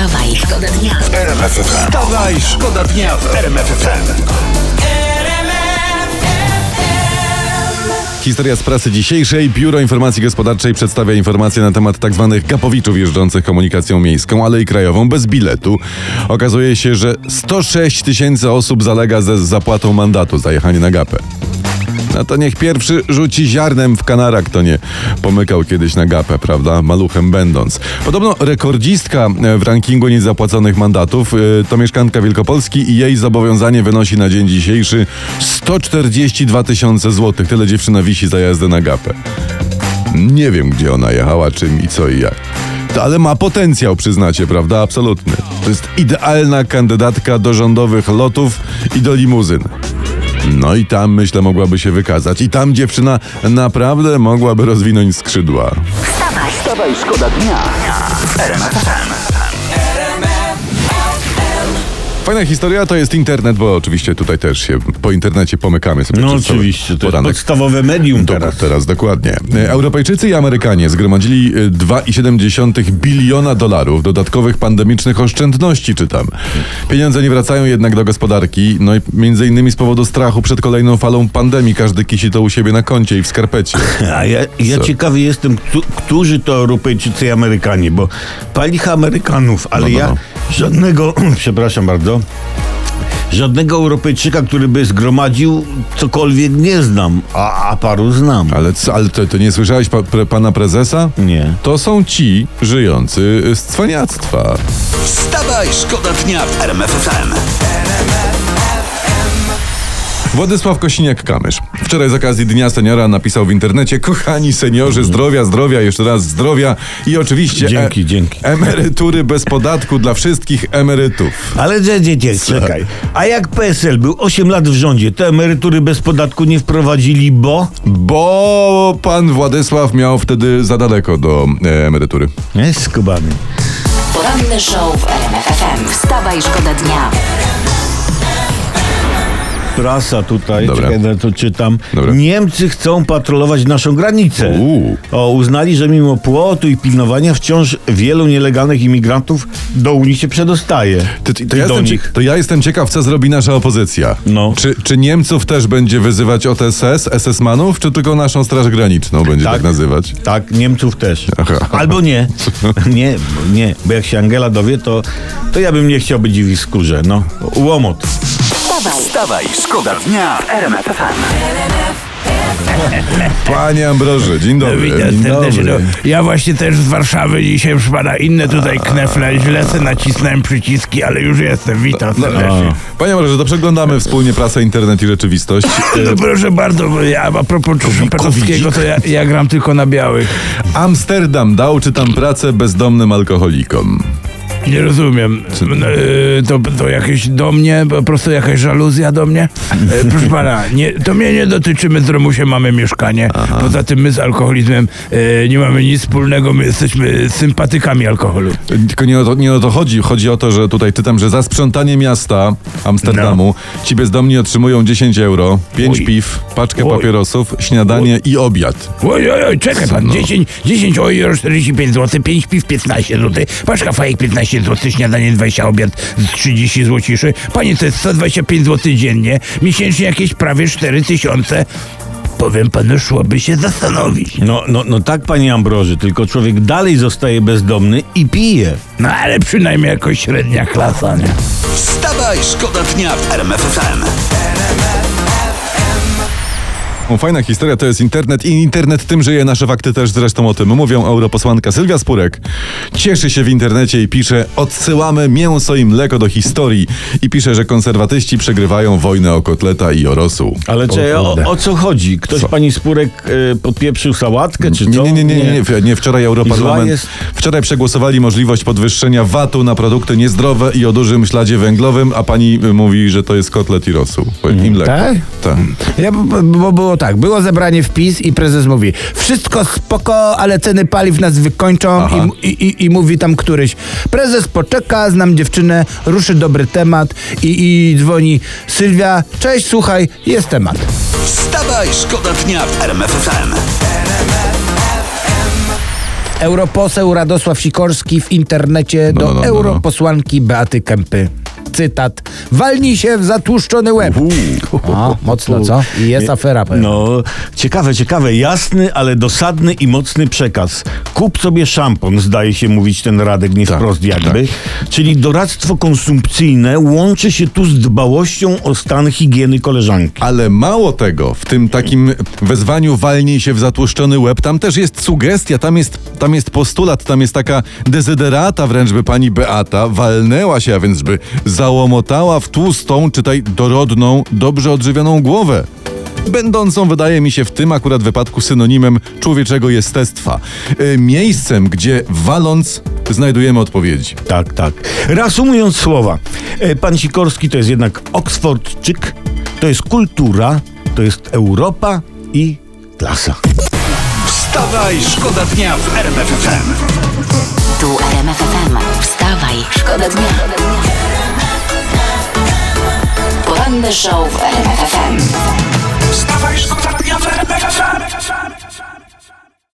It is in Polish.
Wstawaj, szkoda dnia. Wstawaj, szkoda dnia w RMF FM. Historia z prasy dzisiejszej. Biuro Informacji Gospodarczej przedstawia informacje na temat tzw. gapowiczów jeżdżących komunikacją miejską, ale i krajową bez biletu. Okazuje się, że 106 tysięcy osób zalega ze zapłatą mandatu za jechanie na gapę. No to niech pierwszy rzuci ziarnem w kanara, kto nie pomykał kiedyś na gapę, prawda? Maluchem będąc. Podobno rekordzistka w rankingu niezapłaconych mandatów e, to mieszkanka Wielkopolski i jej zobowiązanie wynosi na dzień dzisiejszy 142 tysiące złotych. Tyle dziewczyna wisi za jazdę na gapę. Nie wiem, gdzie ona jechała, czym i co i jak. To, ale ma potencjał, przyznacie, prawda? Absolutny. To jest idealna kandydatka do rządowych lotów i do limuzyn. No i tam, myślę, mogłaby się wykazać. I tam dziewczyna naprawdę mogłaby rozwinąć skrzydła. Wstawaj, Wstawaj, szkoda dnia FM. Fajna historia to jest internet, bo oczywiście tutaj też się po internecie pomykamy sobie No oczywiście, to jest podstawowe medium teraz. teraz dokładnie. E, Europejczycy i Amerykanie zgromadzili e, 2,7 biliona dolarów dodatkowych pandemicznych oszczędności, czytam. Pieniądze nie wracają jednak do gospodarki, no i między innymi z powodu strachu przed kolejną falą pandemii. Każdy kisi to u siebie na koncie i w skarpecie. A ja, ja Co? ciekawy jestem, któ- którzy to Europejczycy i Amerykanie, bo palicha Amerykanów, ale No, no, ja no. Żadnego, przepraszam bardzo, żadnego Europejczyka, który by zgromadził cokolwiek nie znam, a, a paru znam. Ale, co, ale to, to nie słyszałeś pa, pre, pana prezesa? Nie. To są ci żyjący z cwaniactwa. Wstawaj, szkoda dnia w RMF FM. Władysław Kosiniak-Kamysz. Wczoraj z okazji Dnia Seniora napisał w internecie Kochani seniorzy, zdrowia, zdrowia, jeszcze raz zdrowia i oczywiście Dzięki, dzięki. emerytury bez podatku dla wszystkich emerytów. Ale dzie, dzie, dzie, czekaj. A jak PSL był 8 lat w rządzie, to emerytury bez podatku nie wprowadzili, bo... Bo pan Władysław miał wtedy za daleko do e, emerytury. Nie, skubany. poranny show w RMF FM. Wstawaj, szkoda dnia. Prasa tutaj, Dobra. czekaj, to czytam. Dobra. Niemcy chcą patrolować naszą granicę. Uuu. O, uznali, że mimo płotu i pilnowania wciąż wielu nielegalnych imigrantów do Unii się przedostaje. To, to, ja jestem, cie- nich. to ja jestem ciekaw, co zrobi nasza opozycja. No. Czy, czy Niemców też będzie wyzywać OTSS, SS-manów, czy tylko naszą Straż Graniczną będzie tak, Tak. nazywać? Tak, Niemców też. Aha. Albo nie. Nie, nie, bo jak się Angela dowie, to, to ja bym nie chciał być w ich skórze. No, łomot. Wstawaj, szkoda dnia w RMF FM. Panie Ambroży, dzień dobry. Witam Dzień serdecznie. dobry. No, ja właśnie też z Warszawy dzisiaj przypada inne tutaj knefle. Źle se nacisnąłem przyciski, ale już jestem. Witam serdecznie. Panie Ambroży, to przeglądamy wspólnie prasę, internet i rzeczywistość. No proszę bardzo, bo ja a propos Szopetowskiego, to ja, ja gram tylko na białych. Amsterdam dał, czy tam pracę bezdomnym alkoholikom. Nie rozumiem. No, e, To, to jakieś do mnie, po prostu jakaś żaluzja do mnie? E, Proszę pana, nie, to mnie nie dotyczy, my z Romusiem mamy mieszkanie. Poza tym my z alkoholizmem e, nie mamy nic wspólnego, my jesteśmy sympatykami alkoholu. Tylko nie o, to, nie o to chodzi. Chodzi o to, że tutaj czytam, że za sprzątanie miasta Amsterdamu ci bezdomni otrzymują 10 euro, 5 Oj. piw, paczkę Oj. papierosów, śniadanie i obiad. Oj, oj, oj, czekaj pan, No. 10, 10 euro 45 zł, 5 piw 15 zł, paczka fajek 15 zł, śniadanie 20, obiad z 30 złociszy. Panie, to jest 125 zł dziennie, miesięcznie jakieś prawie 4 tysiące. Powiem panu, szłoby się zastanowić. No, no, no tak, panie Ambroży, tylko człowiek dalej zostaje bezdomny i pije. No ale przynajmniej jakoś średnia klasa, nie? Wstawaj, szkoda dnia w RMF FM. O, Fajna historia to jest internet i internet tym żyje. Nasze fakty też zresztą o tym mówią. Europosłanka Sylwia Spurek cieszy się w internecie i pisze odsyłamy mięso i mleko do historii i pisze, że konserwatyści przegrywają wojnę o kotleta i o rosół. Ale czy, o, o co chodzi? Ktoś Co? pani Spurek e, podpieprzył sałatkę, czy Nie, co? nie, nie, nie, nie, nie, nie. wczoraj Europarlament. jest? Wczoraj przegłosowali możliwość podwyższenia VAT-u na produkty niezdrowe i o dużym śladzie węglowym, a pani y, mówi, że to jest kotlet i rosół. I mleko. Tak? Tak. Ja, bo, bo było tak, było zebranie wpis i prezes mówi wszystko spoko, ale ceny paliw nas wykończą i, i, i, i mówi tam któryś prezes poczeka, znam dziewczynę, ruszy dobry temat i, i dzwoni Sylwia, cześć, słuchaj, jest temat. Wstawaj, szkoda dnia w RMF FM. Europoseł Radosław Sikorski w internecie No, do no, no, no, no. europosłanki Beaty Kępy. Cytat. Walnij się w zatłuszczony łeb. O, mocno, co? I jest afera. powiem. No, ciekawe, ciekawe. Jasny, ale dosadny i mocny przekaz. Kup sobie szampon, zdaje się mówić ten Radek, nie Tak, wprost jakby. Czyli doradztwo konsumpcyjne łączy się tu z dbałością o stan higieny koleżanki. Ale mało tego, w tym takim wezwaniu walnij się w zatłuszczony łeb, tam też jest sugestia, tam jest, tam jest postulat, tam jest taka dezyderata wręcz, by pani Beata walnęła się, a więc by załomotała w tłustą, czytaj dorodną, dobrze odżywioną głowę. Będącą, wydaje mi się, w tym akurat wypadku synonimem człowieczego jestestwa. E, Miejscem, gdzie waląc znajdujemy odpowiedzi. Tak, tak. Reasumując słowa, e, pan Sikorski to jest jednak Oksfordczyk, to jest kultura, to jest Europa i klasa. Wstawaj, szkoda dnia w RMF FM. Tu RMF FM. Wstawaj, szkoda dnia. Poranny show w RMFFM. Wstawaj, szkoda w RMFFM.